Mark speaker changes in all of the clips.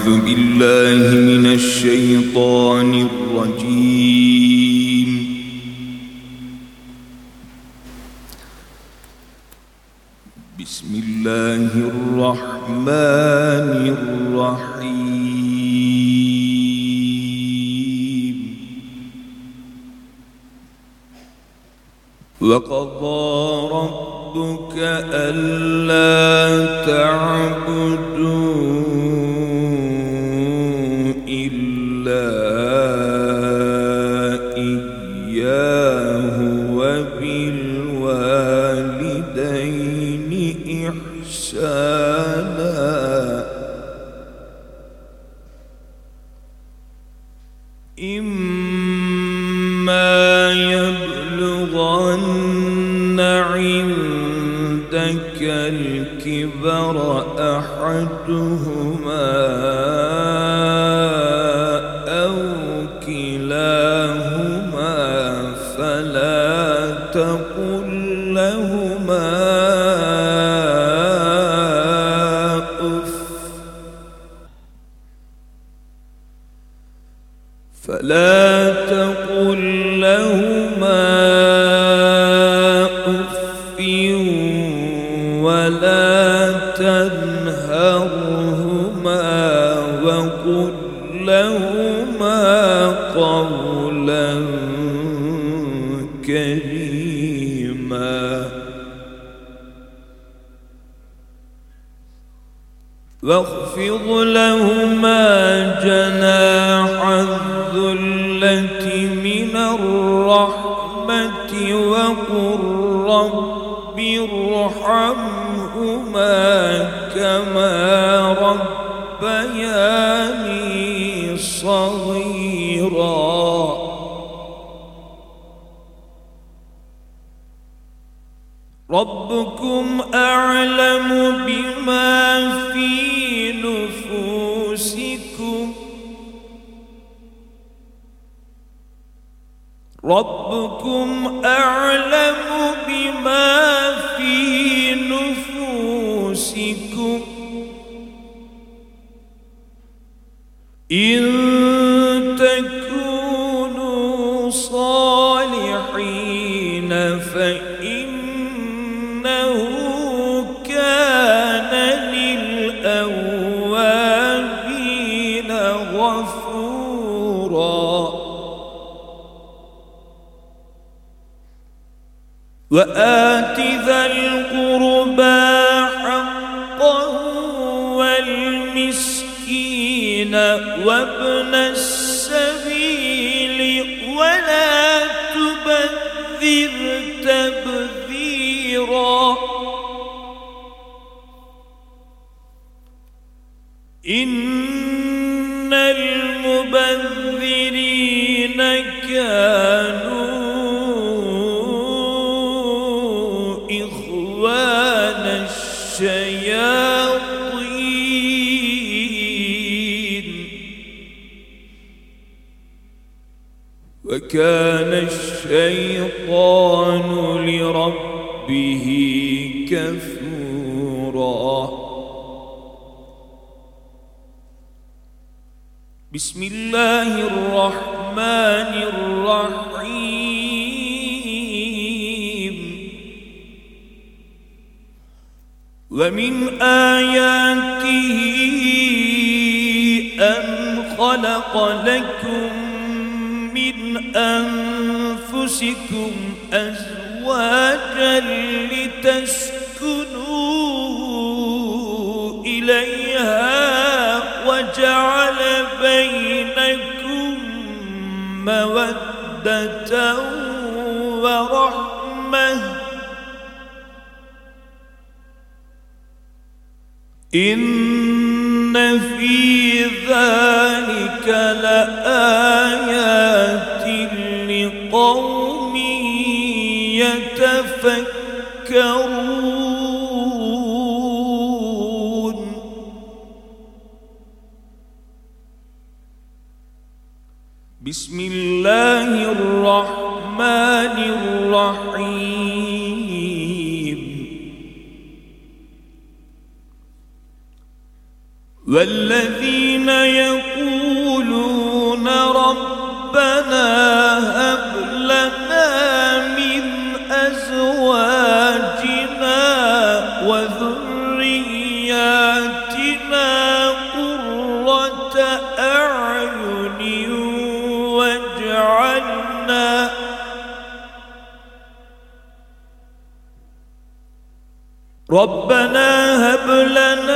Speaker 1: أعوذ بالله من الشيطان الرجيم. بسم الله الرحمن الرحيم. وقضى ربك ألا تعبدوا أحدهما أو كلاهما ربكم أعلم بما في نفوسكم. ربكم أعلم بما في نفوسكم. إن وآت ذا القربى حقه والمسكين وابن السبيل ولا تبذر تبذيرا. إن المبذرين وكان الشيطان لربه كفورا. بسم الله الرحمن الرحيم. ومن آياته أن خلق لكم أنفسكم أزواجا لتسكنوا إليها وجعل بينكم مودة ورحمة. إن في ذلك لآيات يتفكرون بسم الله الرحمن الرحيم. والذين يقولون ربنا واجعلنا ربنا هب لنا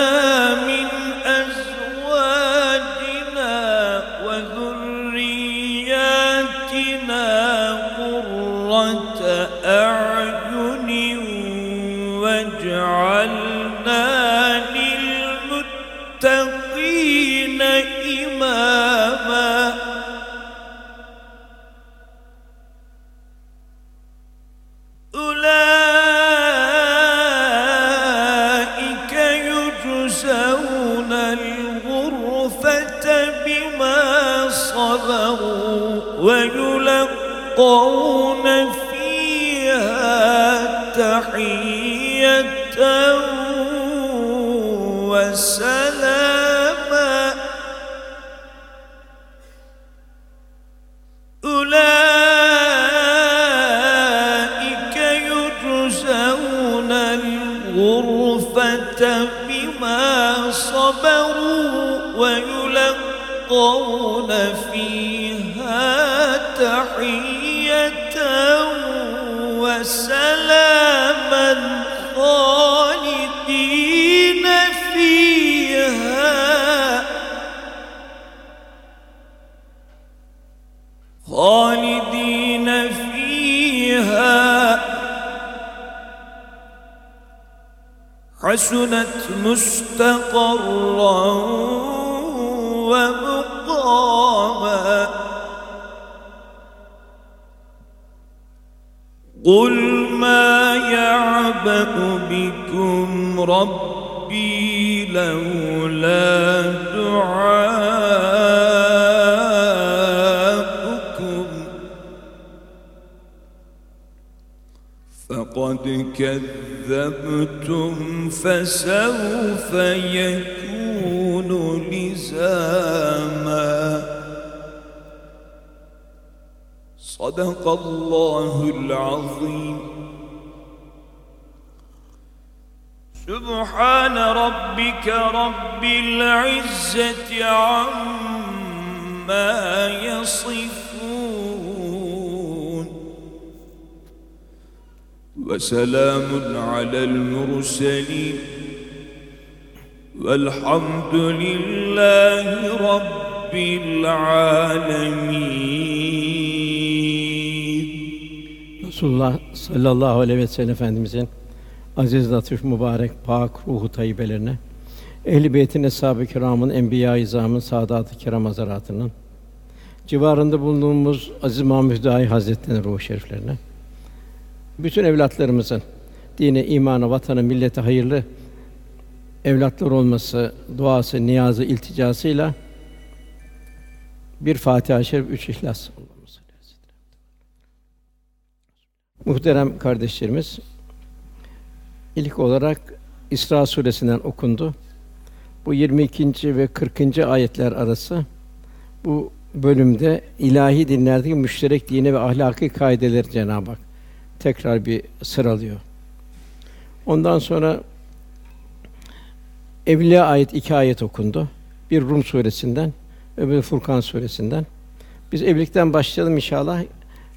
Speaker 1: ويلقون فيها تحية وسلاما. أولئك يجزون الغرفة بما صبروا ويلقون فيها تحية فيها. فيها. حسنت مستقرا ومقاما قل ما يعبأ بكم ربي لولا دعاؤكم فقد كذبتم فسوف يكون لزاما صدق الله العظيم. سبحان ربك رب العزة عما يصفون. وسلام على المرسلين. والحمد لله رب العالمين.
Speaker 2: Resulullah sallallahu aleyhi ve sellem Efendimizin aziz, latif, mübarek, pak ruhu tayyibelerine, ehl-i beytin, eshab-ı kiramın, enbiya-i izamın, saadat-ı kiram hazaratının, civarında bulunduğumuz Aziz Mahmud Hüdayi Hazretleri'nin ruhu şeriflerine, bütün evlatlarımızın dine, imana, vatana, millete hayırlı evlatlar olması duası, niyazı, ilticasıyla bir Fatiha-i Şerif, üç İhlas. Muhterem kardeşlerimiz, ilk olarak İsra suresinden okundu. Bu 22. ve 40. ayetler arası bu bölümde ilahi dinlerdeki müşterek dine ve ahlaki kaideleri Cenab-ı Hak tekrar bir sıralıyor. Ondan sonra Evliya ayet iki ayet okundu. Bir Rum suresinden, öbürü Furkan suresinden. Biz evlilikten başlayalım inşallah.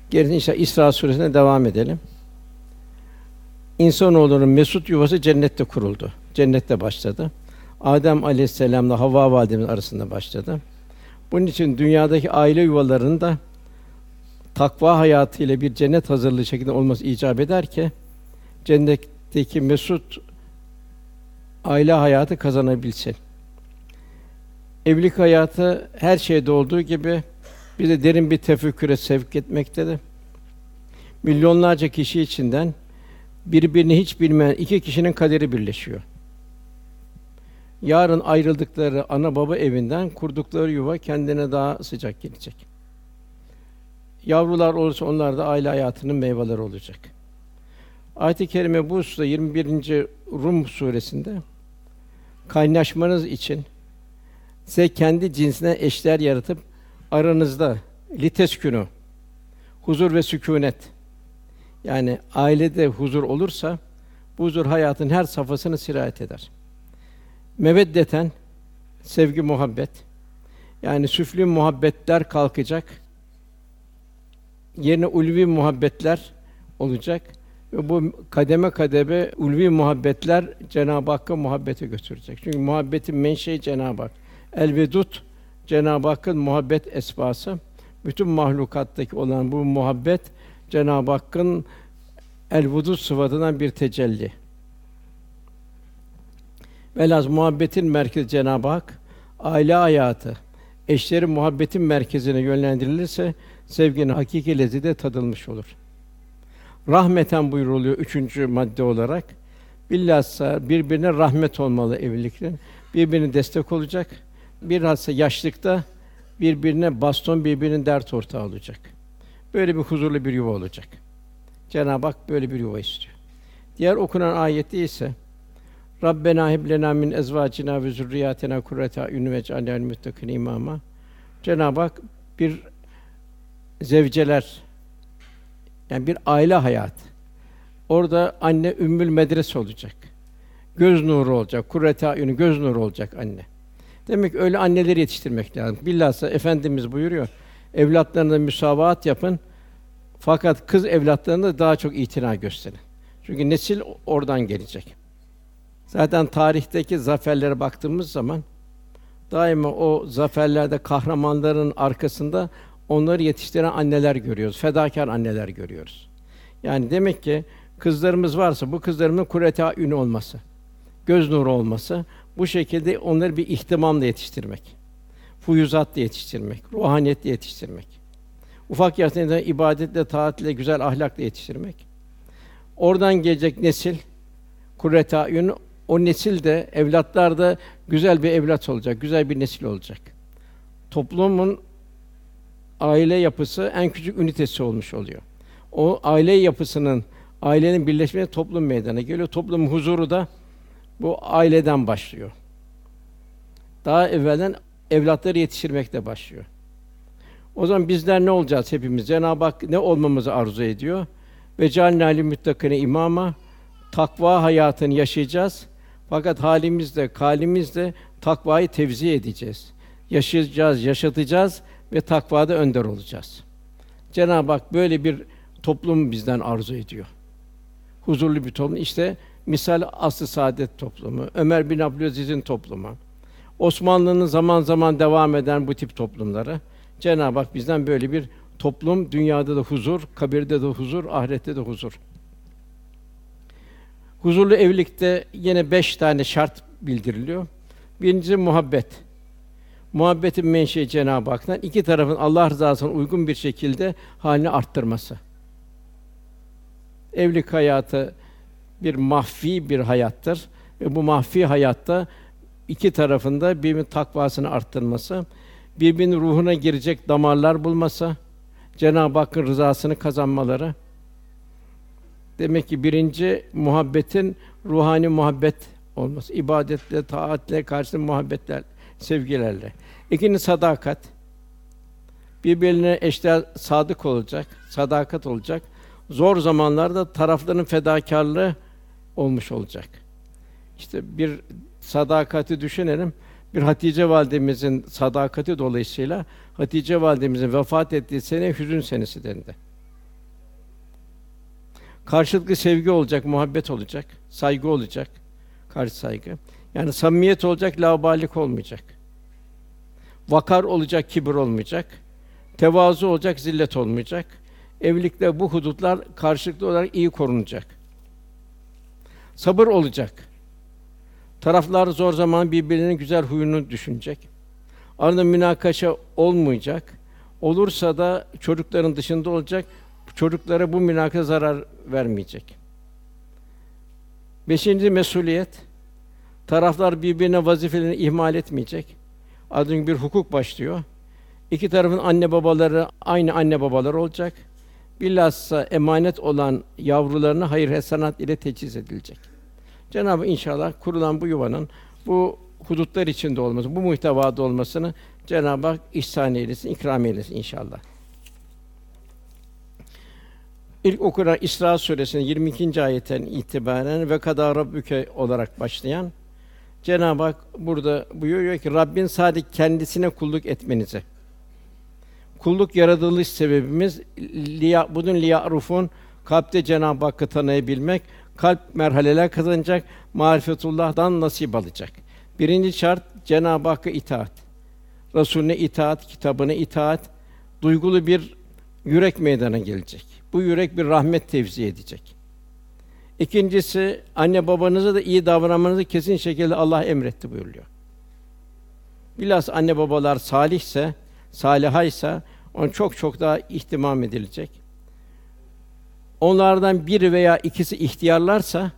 Speaker 2: Gerisi inşallah İsra suresine devam edelim. İnsanoğlunun mesut yuvası cennette kuruldu. Cennette başladı. Adem Aleyhisselam'la Havva validemiz arasında başladı. Bunun için dünyadaki aile yuvalarının da takva hayatıyla bir cennet hazırlığı şeklinde olması icap eder ki cennetteki mesut aile hayatı kazanabilsin. Evlilik hayatı her şeyde olduğu gibi bize derin bir tefekküre sevk etmektedir. Milyonlarca kişi içinden birbirini hiç bilmeyen iki kişinin kaderi birleşiyor. Yarın ayrıldıkları ana baba evinden kurdukları yuva kendine daha sıcak gelecek. Yavrular olursa onlar da aile hayatının meyveleri olacak. Ayet-i kerime bu hususta 21. Rum suresinde kaynaşmanız için size kendi cinsine eşler yaratıp aranızda liteskünü huzur ve sükûnet yani ailede huzur olursa bu huzur hayatın her safhasını sirayet eder. Meveddeten sevgi muhabbet yani süflü muhabbetler kalkacak. Yerine ulvi muhabbetler olacak. Ve bu kademe kademe ulvi muhabbetler Cenab-ı Hakk'a muhabbete götürecek. Çünkü muhabbetin menşei Cenab-ı Hak. El vedud Cenab-ı Hakk'ın muhabbet esbası. Bütün mahlukattaki olan bu muhabbet Cenab-ı Hakk'ın el vudud sıfatından bir tecelli. Velhâsıl muhabbetin merkezi Cenab-ı Hak, aile hayatı, eşlerin muhabbetin merkezine yönlendirilirse sevginin hakiki lezzeti tadılmış olur. Rahmeten buyuruluyor üçüncü madde olarak. Bilhassa birbirine rahmet olmalı evliliklerin. Birbirine destek olacak. Bilhassa yaşlıkta birbirine baston, birbirinin dert ortağı olacak. Böyle bir huzurlu bir yuva olacak. Cenab-ı Hak böyle bir yuva istiyor. Diğer okunan ayette ise Rabbena heb lena min ezvacina ve zurriyatina kurrete a'yun ve cealna muttakin imama. Cenab-ı Hak bir zevceler yani bir aile hayatı. Orada anne ümmül medrese olacak. Göz nuru olacak. Kurrete a'yunu göz nuru olacak anne. Demek ki öyle anneleri yetiştirmek lazım. Bilhassa efendimiz buyuruyor. Evlatlarına müsavat yapın. Fakat kız evlatlarına daha çok itina gösterin. Çünkü nesil oradan gelecek. Zaten tarihteki zaferlere baktığımız zaman daima o zaferlerde kahramanların arkasında onları yetiştiren anneler görüyoruz. Fedakar anneler görüyoruz. Yani demek ki kızlarımız varsa bu kızlarımın kureta ünü olması, göz nuru olması, bu şekilde onları bir ihtimamla yetiştirmek, fuyuzatla yetiştirmek, ruhaniyetle yetiştirmek. Ufak yaşlarında ibadetle, taatle, güzel ahlakla yetiştirmek. Oradan gelecek nesil kurreta ayun o nesil de evlatlar da güzel bir evlat olacak, güzel bir nesil olacak. Toplumun aile yapısı en küçük ünitesi olmuş oluyor. O aile yapısının ailenin birleşmesi toplum meydana geliyor. Toplum huzuru da bu aileden başlıyor. Daha evvelden evlatları yetiştirmekte başlıyor. O zaman bizler ne olacağız hepimiz? Cenab-ı Hak ne olmamızı arzu ediyor? Ve cealnâ müttakine imama takva hayatını yaşayacağız. Fakat halimizde, kalimizde takvayı tevzi edeceğiz. Yaşayacağız, yaşatacağız ve takvada önder olacağız. Cenab-ı Hak böyle bir toplum bizden arzu ediyor. Huzurlu bir toplum. İşte misal asr saadet toplumu, Ömer bin Abdülaziz'in toplumu, Osmanlı'nın zaman zaman devam eden bu tip toplumları Cenab-ı Hak bizden böyle bir toplum, dünyada da huzur, kabirde de huzur, ahirette de huzur. Huzurlu evlilikte yine beş tane şart bildiriliyor. Birincisi muhabbet. Muhabbetin menşei Cenab-ı Hak'tan iki tarafın Allah rızasına uygun bir şekilde halini arttırması. Evlilik hayatı bir mahfi bir hayattır ve bu mahfi hayatta iki tarafında birbirinin takvasını arttırması, birbirinin ruhuna girecek damarlar bulması, Cenab-ı Hakk'ın rızasını kazanmaları. Demek ki birinci muhabbetin ruhani muhabbet olması, ibadetle, taatle, karşı muhabbetler, sevgilerle. İkinci sadakat. Birbirine eşler sadık olacak, sadakat olacak. Zor zamanlarda tarafların fedakarlığı olmuş olacak. İşte bir sadakati düşünelim. Bir Hatice validemizin sadakati dolayısıyla Hatice validemizin vefat ettiği sene hüzün senesi dendi. Karşılıklı sevgi olacak, muhabbet olacak, saygı olacak, karşı saygı. Yani samimiyet olacak, laubalik olmayacak. Vakar olacak, kibir olmayacak. Tevazu olacak, zillet olmayacak. Evlilikte bu hudutlar karşılıklı olarak iyi korunacak. Sabır olacak. Taraflar zor zaman birbirinin güzel huyunu düşünecek. Arada münakaşa olmayacak. Olursa da çocukların dışında olacak. Çocuklara bu münakaşa zarar vermeyecek. Beşinci mesuliyet. Taraflar birbirine vazifelerini ihmal etmeyecek. Adın bir hukuk başlıyor. İki tarafın anne babaları aynı anne babalar olacak. Bilhassa emanet olan yavrularını hayır hasenat ile teçhiz edilecek. Cenabı inşallah kurulan bu yuvanın bu hudutlar içinde olması, bu muhtevada olmasını Cenab-ı Hak ihsan eylesin, ikram eylesin inşallah. İlk okunan İsra suresinin 22. ayetten itibaren ve kadâ rabbuke olarak başlayan Cenab-ı Hak burada buyuruyor ki Rabbin sadece kendisine kulluk etmenize. Kulluk yaratılış sebebimiz liya bunun liya'rufun kalpte Cenab-ı Hakk'ı tanıyabilmek, kalp merhaleler kazanacak, marifetullah'dan nasip alacak. Birinci şart Cenab-ı Hakk'a itaat. Resulüne itaat, kitabına itaat, duygulu bir yürek meydana gelecek. Bu yürek bir rahmet tevzi edecek. İkincisi anne babanıza da iyi davranmanızı kesin şekilde Allah emretti buyuruyor. Bilhassa anne babalar salihse, salihaysa on çok çok daha ihtimam edilecek. Onlardan biri veya ikisi ihtiyarlarsa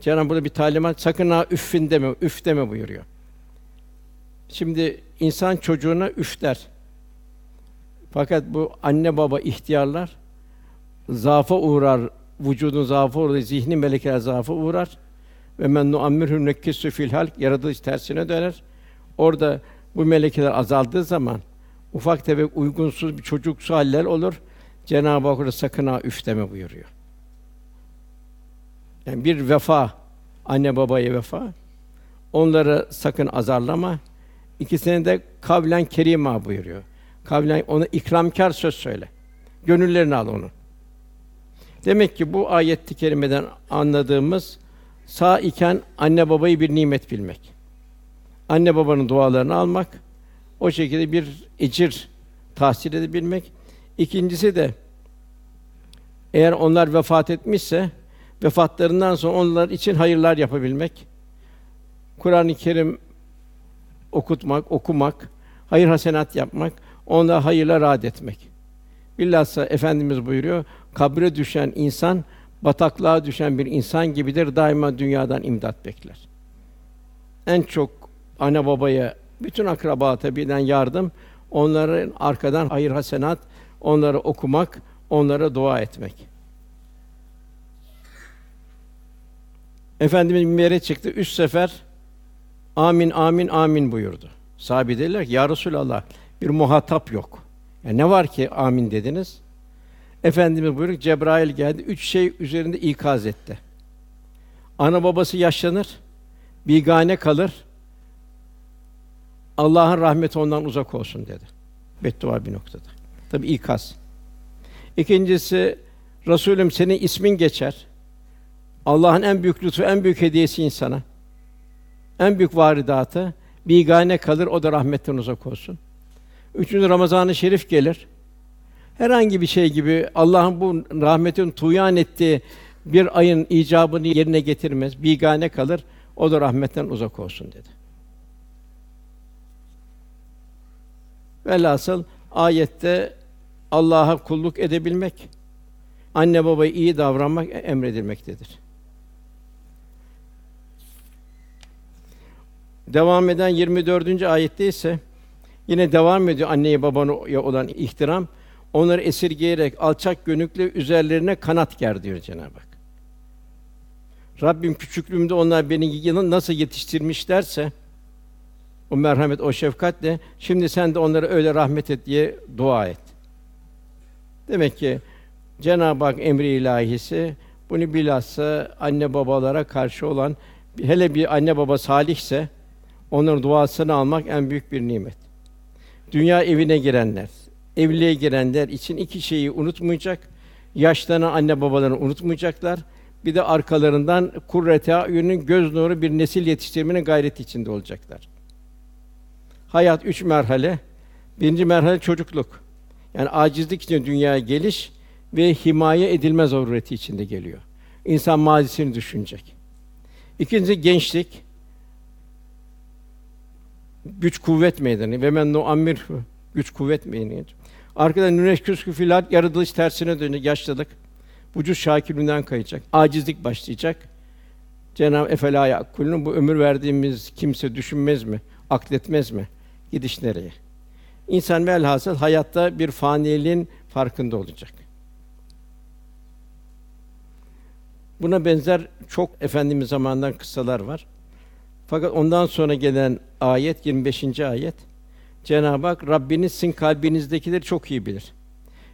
Speaker 2: Cenab-ı burada bir talimat sakın ha üffin deme, üf deme buyuruyor. Şimdi insan çocuğuna üf der. Fakat bu anne baba ihtiyarlar zaafa uğrar, vücudun zaafı uğrar, zihni melekeler zaafa uğrar ve men nuammirhu nekkisu fil halk yaratılış tersine döner. Orada bu melekeler azaldığı zaman ufak tefek uygunsuz bir çocuksu haller olur. Cenab-ı Hak sakın ha üf deme buyuruyor. Yani bir vefa, anne babaya vefa. Onları sakın azarlama. İkisine de kavlen kerima buyuruyor. Kavlen ona ikramkar söz söyle. Gönüllerini al onu. Demek ki bu ayet-i kerimeden anladığımız sağ iken anne babayı bir nimet bilmek. Anne babanın dualarını almak, o şekilde bir ecir tahsil edebilmek. İkincisi de eğer onlar vefat etmişse vefatlarından sonra onlar için hayırlar yapabilmek. Kur'an-ı Kerim okutmak, okumak, hayır hasenat yapmak, onda hayırla rahat etmek. Bilhassa efendimiz buyuruyor, kabre düşen insan bataklığa düşen bir insan gibidir. Daima dünyadan imdat bekler. En çok ana babaya, bütün akraba tabiiden yardım, onların arkadan hayır hasenat, onları okumak, onlara dua etmek. Efendimiz minbere çıktı. Üç sefer amin amin amin buyurdu. Sahabe dediler ki ya Resulallah bir muhatap yok. Yani ne var ki amin dediniz? Efendimiz buyuruyor Cebrail geldi. Üç şey üzerinde ikaz etti. Ana babası yaşlanır, bigane kalır. Allah'ın rahmeti ondan uzak olsun dedi. Beddua bir noktada. Tabi ikaz. İkincisi Resulüm senin ismin geçer. Allah'ın en büyük lütfu, en büyük hediyesi insana. En büyük varidatı bigane kalır, o da rahmetten uzak olsun. Üçüncü Ramazan-ı Şerif gelir. Herhangi bir şey gibi Allah'ın bu rahmetin tuyan ettiği bir ayın icabını yerine getirmez, bigane kalır, o da rahmetten uzak olsun dedi. Velhasıl ayette Allah'a kulluk edebilmek, anne babaya iyi davranmak emredilmektedir. Devam eden 24. ayette ise yine devam ediyor anneye babana olan ihtiram. Onları esirgeyerek alçak gönüklü üzerlerine kanat ger diyor Cenab-ı Hak. Rabbim küçüklüğümde onlar beni nasıl yetiştirmişlerse o merhamet, o şefkatle şimdi sen de onlara öyle rahmet et diye dua et. Demek ki Cenab-ı Hak emri ilahisi bunu bilhassa anne babalara karşı olan hele bir anne baba salihse onların duasını almak en büyük bir nimet. Dünya evine girenler, evliliğe girenler için iki şeyi unutmayacak. Yaşlanan anne babalarını unutmayacaklar. Bir de arkalarından kurrete ayünün göz nuru bir nesil yetiştirmenin gayreti içinde olacaklar. Hayat üç merhale. Birinci merhale çocukluk. Yani acizlik için dünyaya geliş ve himaye edilme zarureti içinde geliyor. İnsan mazisini düşünecek. İkincisi gençlik. Güç kuvvet meydanı ve men nuammir güç kuvvet meydanı. Arkadan güneş küskü filat yaratılış tersine dönecek, yaşladık. Vücut şakirliğinden kayacak. Acizlik başlayacak. Cenab-ı Efela bu ömür verdiğimiz kimse düşünmez mi? Akletmez mi? Gidiş nereye? İnsan velhasıl hayatta bir faniliğin farkında olacak. Buna benzer çok efendimiz zamanından kıssalar var. Fakat ondan sonra gelen ayet 25. ayet Cenab-ı Hak Rabbiniz sizin kalbinizdekileri çok iyi bilir.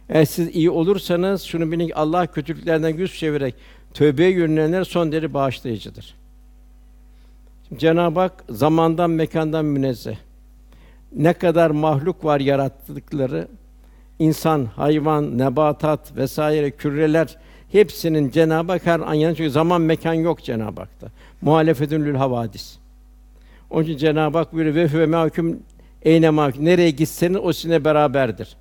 Speaker 2: Eğer siz iyi olursanız şunu bilin ki Allah kötülüklerden yüz çevirerek tövbeye yönelenler son derece bağışlayıcıdır. Cenab-ı Hak zamandan mekandan münezzeh. Ne kadar mahluk var yarattıkları insan, hayvan, nebatat vesaire küreler hepsinin Cenab-ı Hak her an yanı çünkü zaman mekan yok Cenab-ı Hak'ta. Muhalefetün lül havadis. Onun için Cenab-ı Hak buyuruyor ve huve mahkum eyne mahkum. Nereye gitseniz o sizinle beraberdir.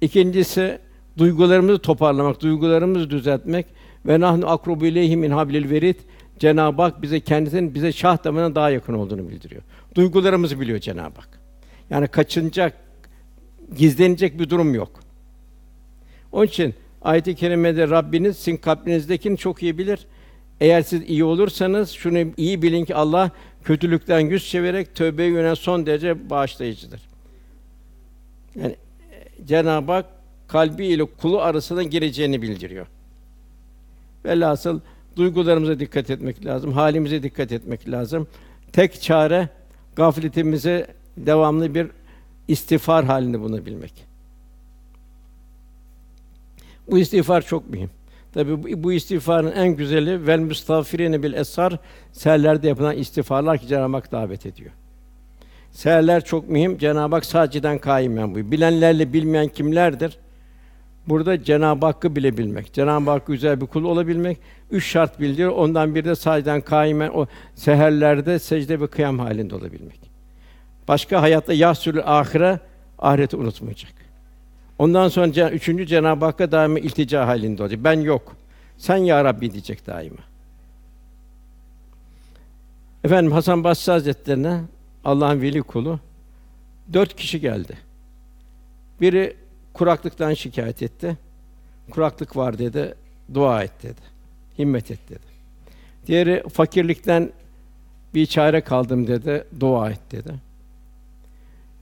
Speaker 2: İkincisi duygularımızı toparlamak, duygularımızı düzeltmek ve nahnu akrubu ileyhi min hablil verid. Cenab-ı Hak bize kendisinin bize şah damarına daha yakın olduğunu bildiriyor. Duygularımızı biliyor Cenab-ı Hak. Yani kaçınacak, gizlenecek bir durum yok. Onun için ayet-i kerimede Rabbiniz sizin kalbinizdekini çok iyi bilir. Eğer siz iyi olursanız şunu iyi bilin ki Allah kötülükten yüz çevirerek tövbeye yönelen son derece bağışlayıcıdır. Yani e, Cenab-ı Hak kalbi ile kulu arasına gireceğini bildiriyor. Velhasıl duygularımıza dikkat etmek lazım, halimize dikkat etmek lazım. Tek çare gafletimize devamlı bir istiğfar halinde bulunabilmek. Bu istiğfar çok mühim. Tabi bu, istiğfarın en güzeli vel müstağfirine bil esar seherlerde yapılan istiğfarlar ki Cenab-ı Hak davet ediyor. Seherler çok mühim. Cenab-ı Hak sadeceden kaimen bu. Bilenlerle bilmeyen kimlerdir? Burada Cenab-ı Hakk'ı bilebilmek, Cenab-ı Hak güzel bir kul olabilmek, üç şart bildiriyor. Ondan biri de sadece kaimen o seherlerde secde ve kıyam halinde olabilmek. Başka hayatta yahsülü ahire ahireti unutmayacak. Ondan sonra üçüncü Cenab-ı Hakk'a daima iltica halinde olacak. Ben yok. Sen ya Rabbi diyecek daima. Efendim Hasan Basri Hazretlerine Allah'ın veli kulu dört kişi geldi. Biri kuraklıktan şikayet etti. Kuraklık var dedi. Dua et dedi. Himmet et dedi. Diğeri fakirlikten bir çare kaldım dedi. Dua et dedi.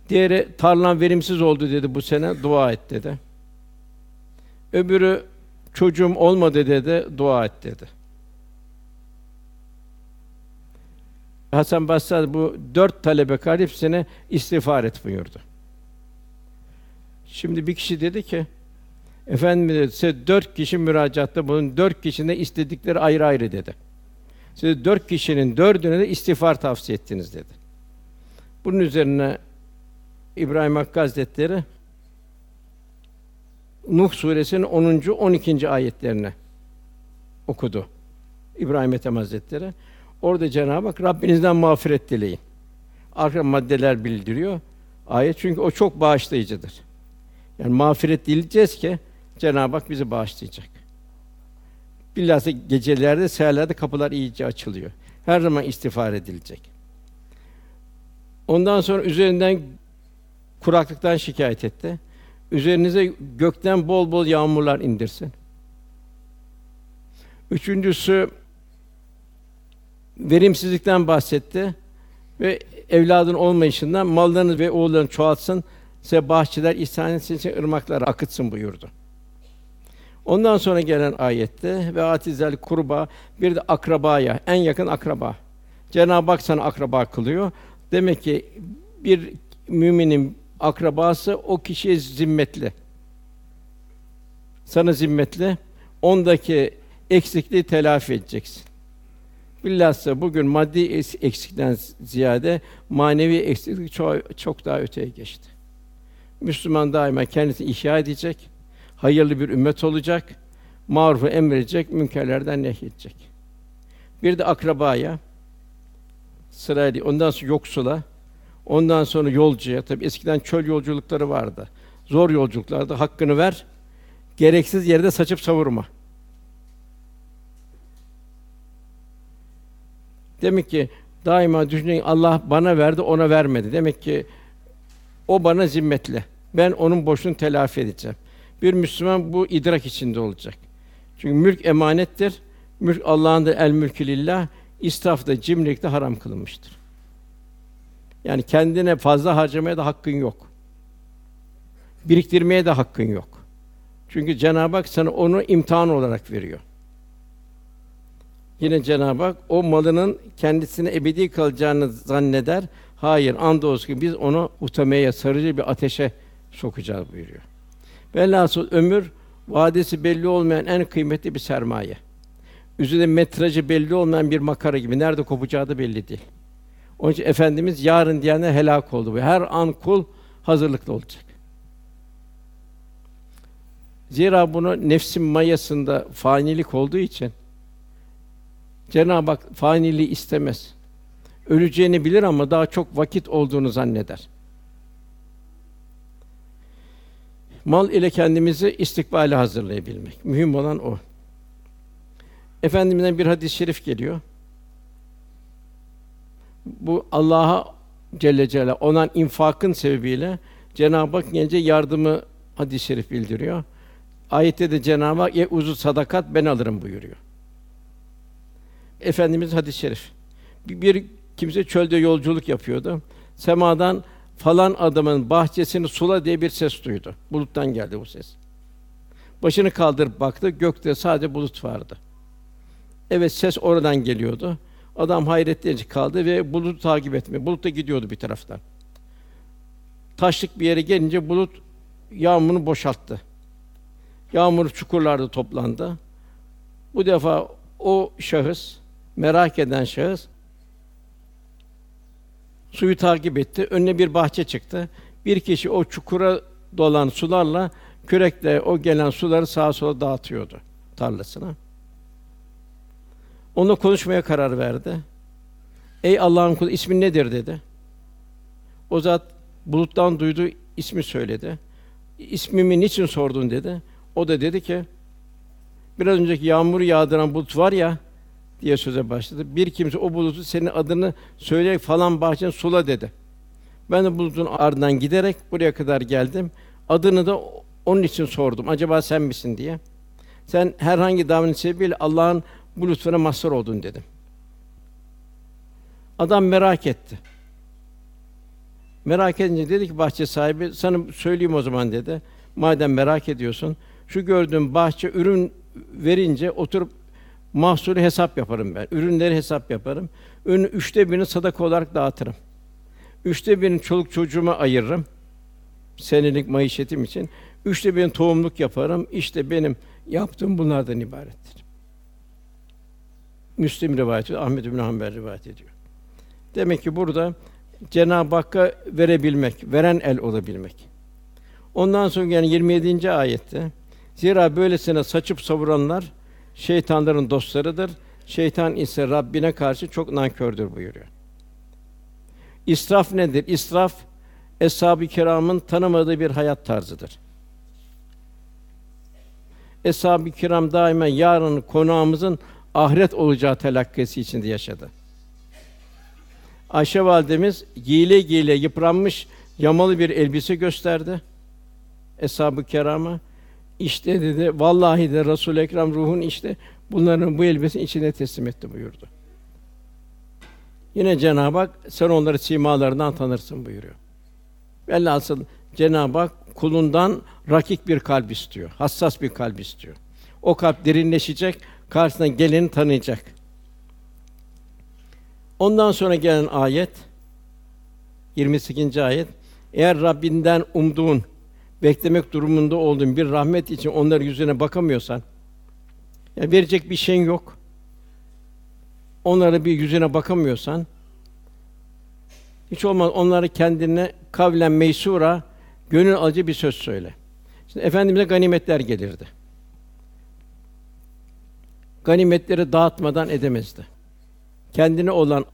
Speaker 2: Diğeri tarlan verimsiz oldu dedi bu sene. Dua et dedi. Öbürü çocuğum olmadı dedi. Dua et dedi. Hasan Basri bu dört talebe hepsine istiğfar et buyurdu. Şimdi bir kişi dedi ki, efendim dedi, size dört kişi müracaatta bunun dört kişinin istedikleri ayrı ayrı dedi. Size dört kişinin dördüne de istiğfar tavsiye ettiniz dedi. Bunun üzerine İbrahim Hakkı Hazretleri Nuh suresinin 10. 12. ayetlerini okudu. İbrahim Ethem Hazretleri. Orada Cenab-ı Hak Rabbinizden mağfiret dileyin. Arka maddeler bildiriyor. Ayet çünkü o çok bağışlayıcıdır. Yani mağfiret dileyeceğiz ki Cenab-ı Hak bizi bağışlayacak. Bilhassa gecelerde, seherlerde kapılar iyice açılıyor. Her zaman istiğfar edilecek. Ondan sonra üzerinden kuraklıktan şikayet etti. Üzerinize gökten bol bol yağmurlar indirsin. Üçüncüsü verimsizlikten bahsetti ve evladın olmayışından mallarını ve oğullarını çoğaltsın, size bahçeler ihsan etsin, size ırmaklar akıtsın buyurdu. Ondan sonra gelen ayette ve atizel kurba bir de akrabaya, en yakın akraba. Cenab-ı Hak sana akraba kılıyor. Demek ki bir müminin akrabası o kişiye zimmetli. Sana zimmetli. Ondaki eksikliği telafi edeceksin. Bilhassa bugün maddi eksikten ziyade manevi eksiklik çok, çok daha öteye geçti. Müslüman daima kendisini ihya edecek, hayırlı bir ümmet olacak, marufu emredecek, münkerlerden nehyedecek. Bir de akrabaya sırayla, ondan sonra yoksula, ondan sonra yolcuya, tabi eskiden çöl yolculukları vardı. Zor yolculuklarda hakkını ver, gereksiz yerde saçıp savurma. Demek ki daima düşünün Allah bana verdi, ona vermedi. Demek ki o bana zimmetli. Ben onun boşluğunu telafi edeceğim. Bir Müslüman bu idrak içinde olacak. Çünkü mülk emanettir. Mülk Allah'ın da el mülkü lillah. İsraf da cimrilik de haram kılınmıştır. Yani kendine fazla harcamaya da hakkın yok. Biriktirmeye de hakkın yok. Çünkü Cenab-ı Hak sana onu imtihan olarak veriyor. Yine Cenab-ı Hak o malının kendisine ebedi kalacağını zanneder. Hayır, andolsun ki biz onu utamaya sarıcı bir ateşe sokacağız buyuruyor. Velhasıl ömür vadesi belli olmayan en kıymetli bir sermaye. Üzerinde metrajı belli olmayan bir makara gibi nerede kopacağı da belli değil. Onun için efendimiz yarın diyenler helak oldu. Her an kul hazırlıklı olacak. Zira bunu nefsin mayasında fanilik olduğu için Cenab-ı Hak faniliği istemez. Öleceğini bilir ama daha çok vakit olduğunu zanneder. Mal ile kendimizi istikbale hazırlayabilmek. Mühim olan o. Efendimizden bir hadis-i şerif geliyor. Bu Allah'a Celle Celaluhu olan infakın sebebiyle Cenab-ı Hak gence yardımı hadis-i şerif bildiriyor. Ayette de Cenab-ı Hak ye uzu sadakat ben alırım buyuruyor. Efendimiz hadis-i şerif. Bir kimse çölde yolculuk yapıyordu. Semadan falan adamın bahçesini sula diye bir ses duydu. Buluttan geldi bu ses. Başını kaldırıp baktı, gökte sadece bulut vardı. Evet, ses oradan geliyordu. Adam hayretle kaldı ve bulutu takip etmeye. Bulut da gidiyordu bir taraftan. Taşlık bir yere gelince bulut yağmurunu boşalttı. Yağmur çukurlarda toplandı. Bu defa o şahıs, merak eden şahıs suyu takip etti. Önüne bir bahçe çıktı. Bir kişi o çukura dolan sularla kürekle o gelen suları sağa sola dağıtıyordu tarlasına. Onunla konuşmaya karar verdi. Ey Allah'ın kulu ismin nedir dedi. O zat buluttan duydu ismi söyledi. İsmimi niçin sordun dedi. O da dedi ki biraz önceki yağmur yağdıran bulut var ya diye söze başladı. Bir kimse o bulutu senin adını söyleyerek falan bahçen sula dedi. Ben de bulutun ardından giderek buraya kadar geldim. Adını da onun için sordum. Acaba sen misin diye. Sen herhangi davranış sebebiyle Allah'ın bu lütfuna mazhar oldun dedim. Adam merak etti. Merak edince dedi ki bahçe sahibi, sana söyleyeyim o zaman dedi. Madem merak ediyorsun, şu gördüğüm bahçe ürün verince oturup mahsulü hesap yaparım ben. Ürünleri hesap yaparım. Ürünün üçte birini sadaka olarak dağıtırım. Üçte birini çoluk çocuğuma ayırırım. Senelik maişetim için. Üçte birini tohumluk yaparım. İşte benim yaptığım bunlardan ibarettir. Müslim rivayet ediyor, Ahmed bin Hanbel rivayet ediyor. Demek ki burada Cenab-ı Hakk'a verebilmek, veren el olabilmek. Ondan sonra yani 27. ayette zira böylesine saçıp savuranlar şeytanların dostlarıdır. Şeytan ise Rabbine karşı çok nankördür buyuruyor. İsraf nedir? İsraf eshab-ı kiramın tanımadığı bir hayat tarzıdır. Eshab-ı kiram daima yarın konağımızın ahiret olacağı telakkisi içinde yaşadı. Ayşe validemiz giyile giyile yıpranmış yamalı bir elbise gösterdi. Eshab-ı kirama işte dedi vallahi de Resul Ekrem ruhun işte bunların bu elbisenin içine teslim etti buyurdu. Yine Cenab-ı Hak sen onları simalarından tanırsın buyuruyor. Velhasıl Cenab-ı Hak kulundan rakik bir kalp istiyor. Hassas bir kalp istiyor. O kalp derinleşecek, karşısına geleni tanıyacak. Ondan sonra gelen ayet 28. ayet eğer Rabbinden umduğun, beklemek durumunda olduğun bir rahmet için onların yüzüne bakamıyorsan, yani verecek bir şeyin yok. Onlara bir yüzüne bakamıyorsan, hiç olmaz onları kendine kavlen meysura, gönül acı bir söz söyle. Şimdi efendimize ganimetler gelirdi ganimetleri dağıtmadan edemezdi. Kendine olan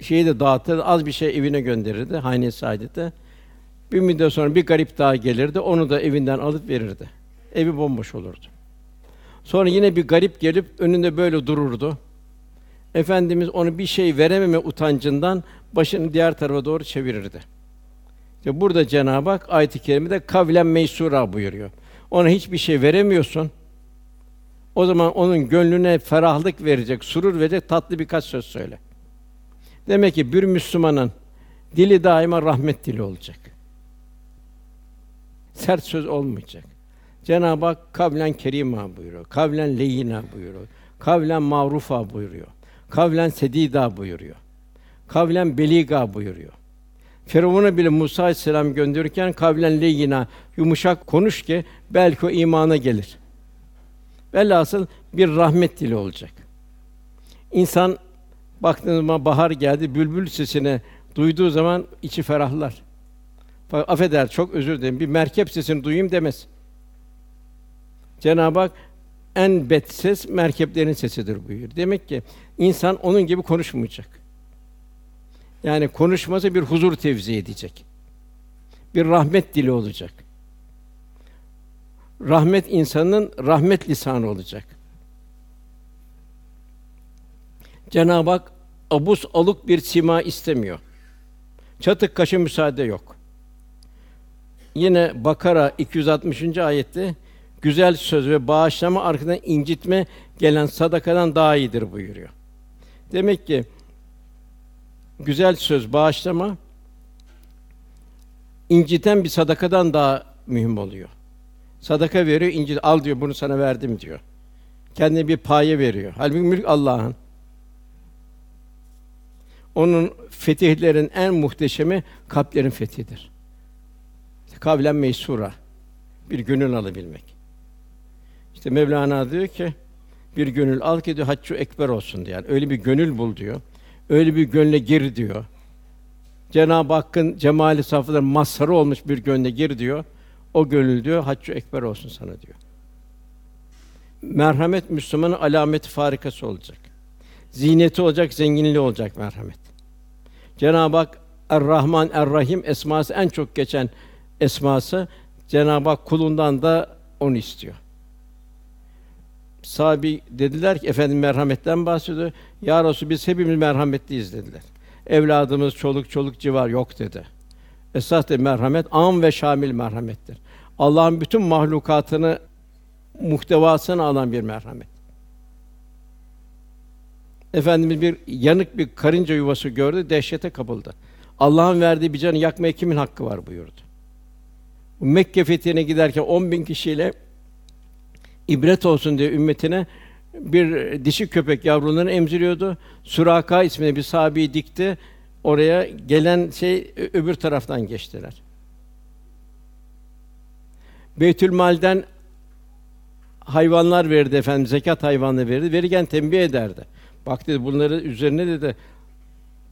Speaker 2: şeyi de dağıtırdı, az bir şey evine gönderirdi, hane saadete. Bir müddet sonra bir garip daha gelirdi, onu da evinden alıp verirdi. Evi bomboş olurdu. Sonra yine bir garip gelip önünde böyle dururdu. Efendimiz onu bir şey verememe utancından başını diğer tarafa doğru çevirirdi. İşte burada Cenab-ı Hak ayet-i kerimede kavlen meysura buyuruyor. Ona hiçbir şey veremiyorsun. O zaman onun gönlüne ferahlık verecek, surur verecek tatlı birkaç söz söyle. Demek ki bir Müslümanın dili daima rahmet dili olacak. Sert söz olmayacak. Cenab-ı Hak kavlen kerima buyuruyor. Kavlen leyina buyuruyor. Kavlen ma'rufa buyuruyor. Kavlen sedida buyuruyor. Kavlen beliga buyuruyor. Firavun'a bile Musa aleyhisselam gönderirken kavlen leyyina yumuşak konuş ki belki o imana gelir. Velhasıl bir rahmet dili olacak. İnsan baktığınız zaman bahar geldi, bülbül sesini duyduğu zaman içi ferahlar. Affeder, çok özür dilerim. Bir merkep sesini duyayım demez. Cenab-ı Hak en bet ses merkeplerin sesidir buyuruyor. Demek ki insan onun gibi konuşmayacak. Yani konuşması bir huzur tevzi edecek. Bir rahmet dili olacak. Rahmet insanın rahmet lisanı olacak. Cenab-ı Hak abus aluk bir sima istemiyor. Çatık kaşı müsaade yok. Yine Bakara 260. ayette güzel söz ve bağışlama arkadan incitme gelen sadakadan daha iyidir buyuruyor. Demek ki güzel söz, bağışlama inciten bir sadakadan daha mühim oluyor. Sadaka veriyor, incit al diyor, bunu sana verdim diyor. Kendine bir paye veriyor. Halbuki mülk Allah'ın. Onun fetihlerin en muhteşemi kalplerin fethidir. Kavlen meysura. Bir gönül alabilmek. İşte Mevlana diyor ki bir gönül al ki diyor haccı ekber olsun diyor. Yani öyle bir gönül bul diyor. Öyle bir gönle gir diyor. Cenab-ı Hakk'ın cemali safları mazharı olmuş bir gönle gir diyor. O gönül diyor haccı ekber olsun sana diyor. Merhamet Müslümanın alameti farikası olacak. Ziyneti olacak, zenginliği olacak merhamet. Cenab-ı Hak Er-Rahman Er-Rahim esması en çok geçen esması Cenab-ı Hak kulundan da onu istiyor. Sahabi dediler ki efendim merhametten bahsediyor. Ya Resul biz hepimiz merhametliyiz dediler. Evladımız çoluk çoluk civar yok dedi. Esas de merhamet am ve şamil merhamettir. Allah'ın bütün mahlukatını muhtevasını alan bir merhamet. Efendimiz bir yanık bir karınca yuvası gördü, dehşete kapıldı. Allah'ın verdiği bir canı yakmaya kimin hakkı var buyurdu. Mekke fethine giderken 10 bin kişiyle ibret olsun diye ümmetine bir dişi köpek yavrularını emziriyordu. Suraka isminde bir sahabeyi dikti. Oraya gelen şey öbür taraftan geçtiler. Beytülmal'den hayvanlar verdi efendim, zekat hayvanları verdi. Verirken tembih ederdi. Bak dedi bunları üzerine dedi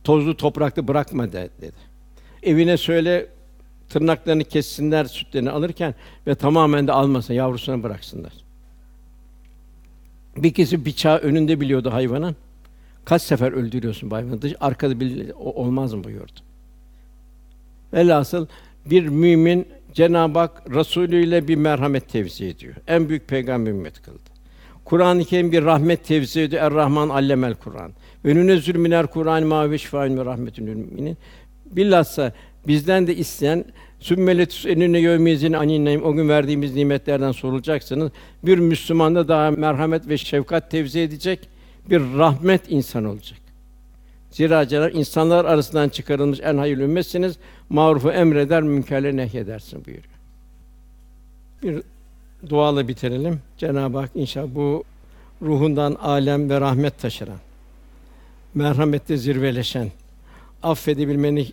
Speaker 2: tozlu toprakta bırakma de, dedi. Evine söyle tırnaklarını kessinler sütlerini alırken ve tamamen de almasın yavrusuna bıraksınlar. Bir kişi bıçağı önünde biliyordu hayvanın. Kaç sefer öldürüyorsun hayvanı? Dış arkada bil, olmaz mı buyurdu. Velhasıl bir mümin Cenab-ı Hak Resulü ile bir merhamet tevzi ediyor. En büyük peygamber ümmet kıldı. Kur'an-ı Kerim bir rahmet tevzi ediyor. Er-Rahman allemel Kur'an. Ve nünezzül miner Kur'an ma ve şifaen ve rahmetün müminin. Bilhassa bizden de isteyen Sümmeletüs enine yevmizin anineyim o gün verdiğimiz nimetlerden sorulacaksınız. Bir Müslümanda daha merhamet ve şefkat tevzi edecek bir rahmet insan olacak. Zira Cenab insanlar arasından çıkarılmış en hayırlı ümmetsiniz. Marufu emreder, münkerleri nehyedersin buyuruyor. Bir duayla bitirelim. Cenab-ı Hak inşallah bu ruhundan alem ve rahmet taşıran, merhamette zirveleşen, affedebilmenin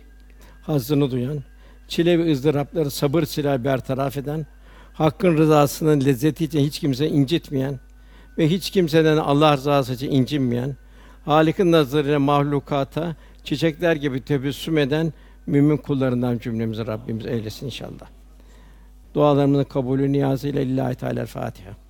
Speaker 2: hazzını duyan, çile ve ızdırapları sabır silahı bertaraf eden, hakkın rızasının lezzeti için hiç kimse incitmeyen ve hiç kimseden Allah rızası için incinmeyen, Halik'in nazarıyla mahlukata çiçekler gibi tebessüm eden mümin kullarından cümlemizi Rabbimiz eylesin inşallah. Dualarımızın kabulü niyazıyla lillahi teala Fatiha.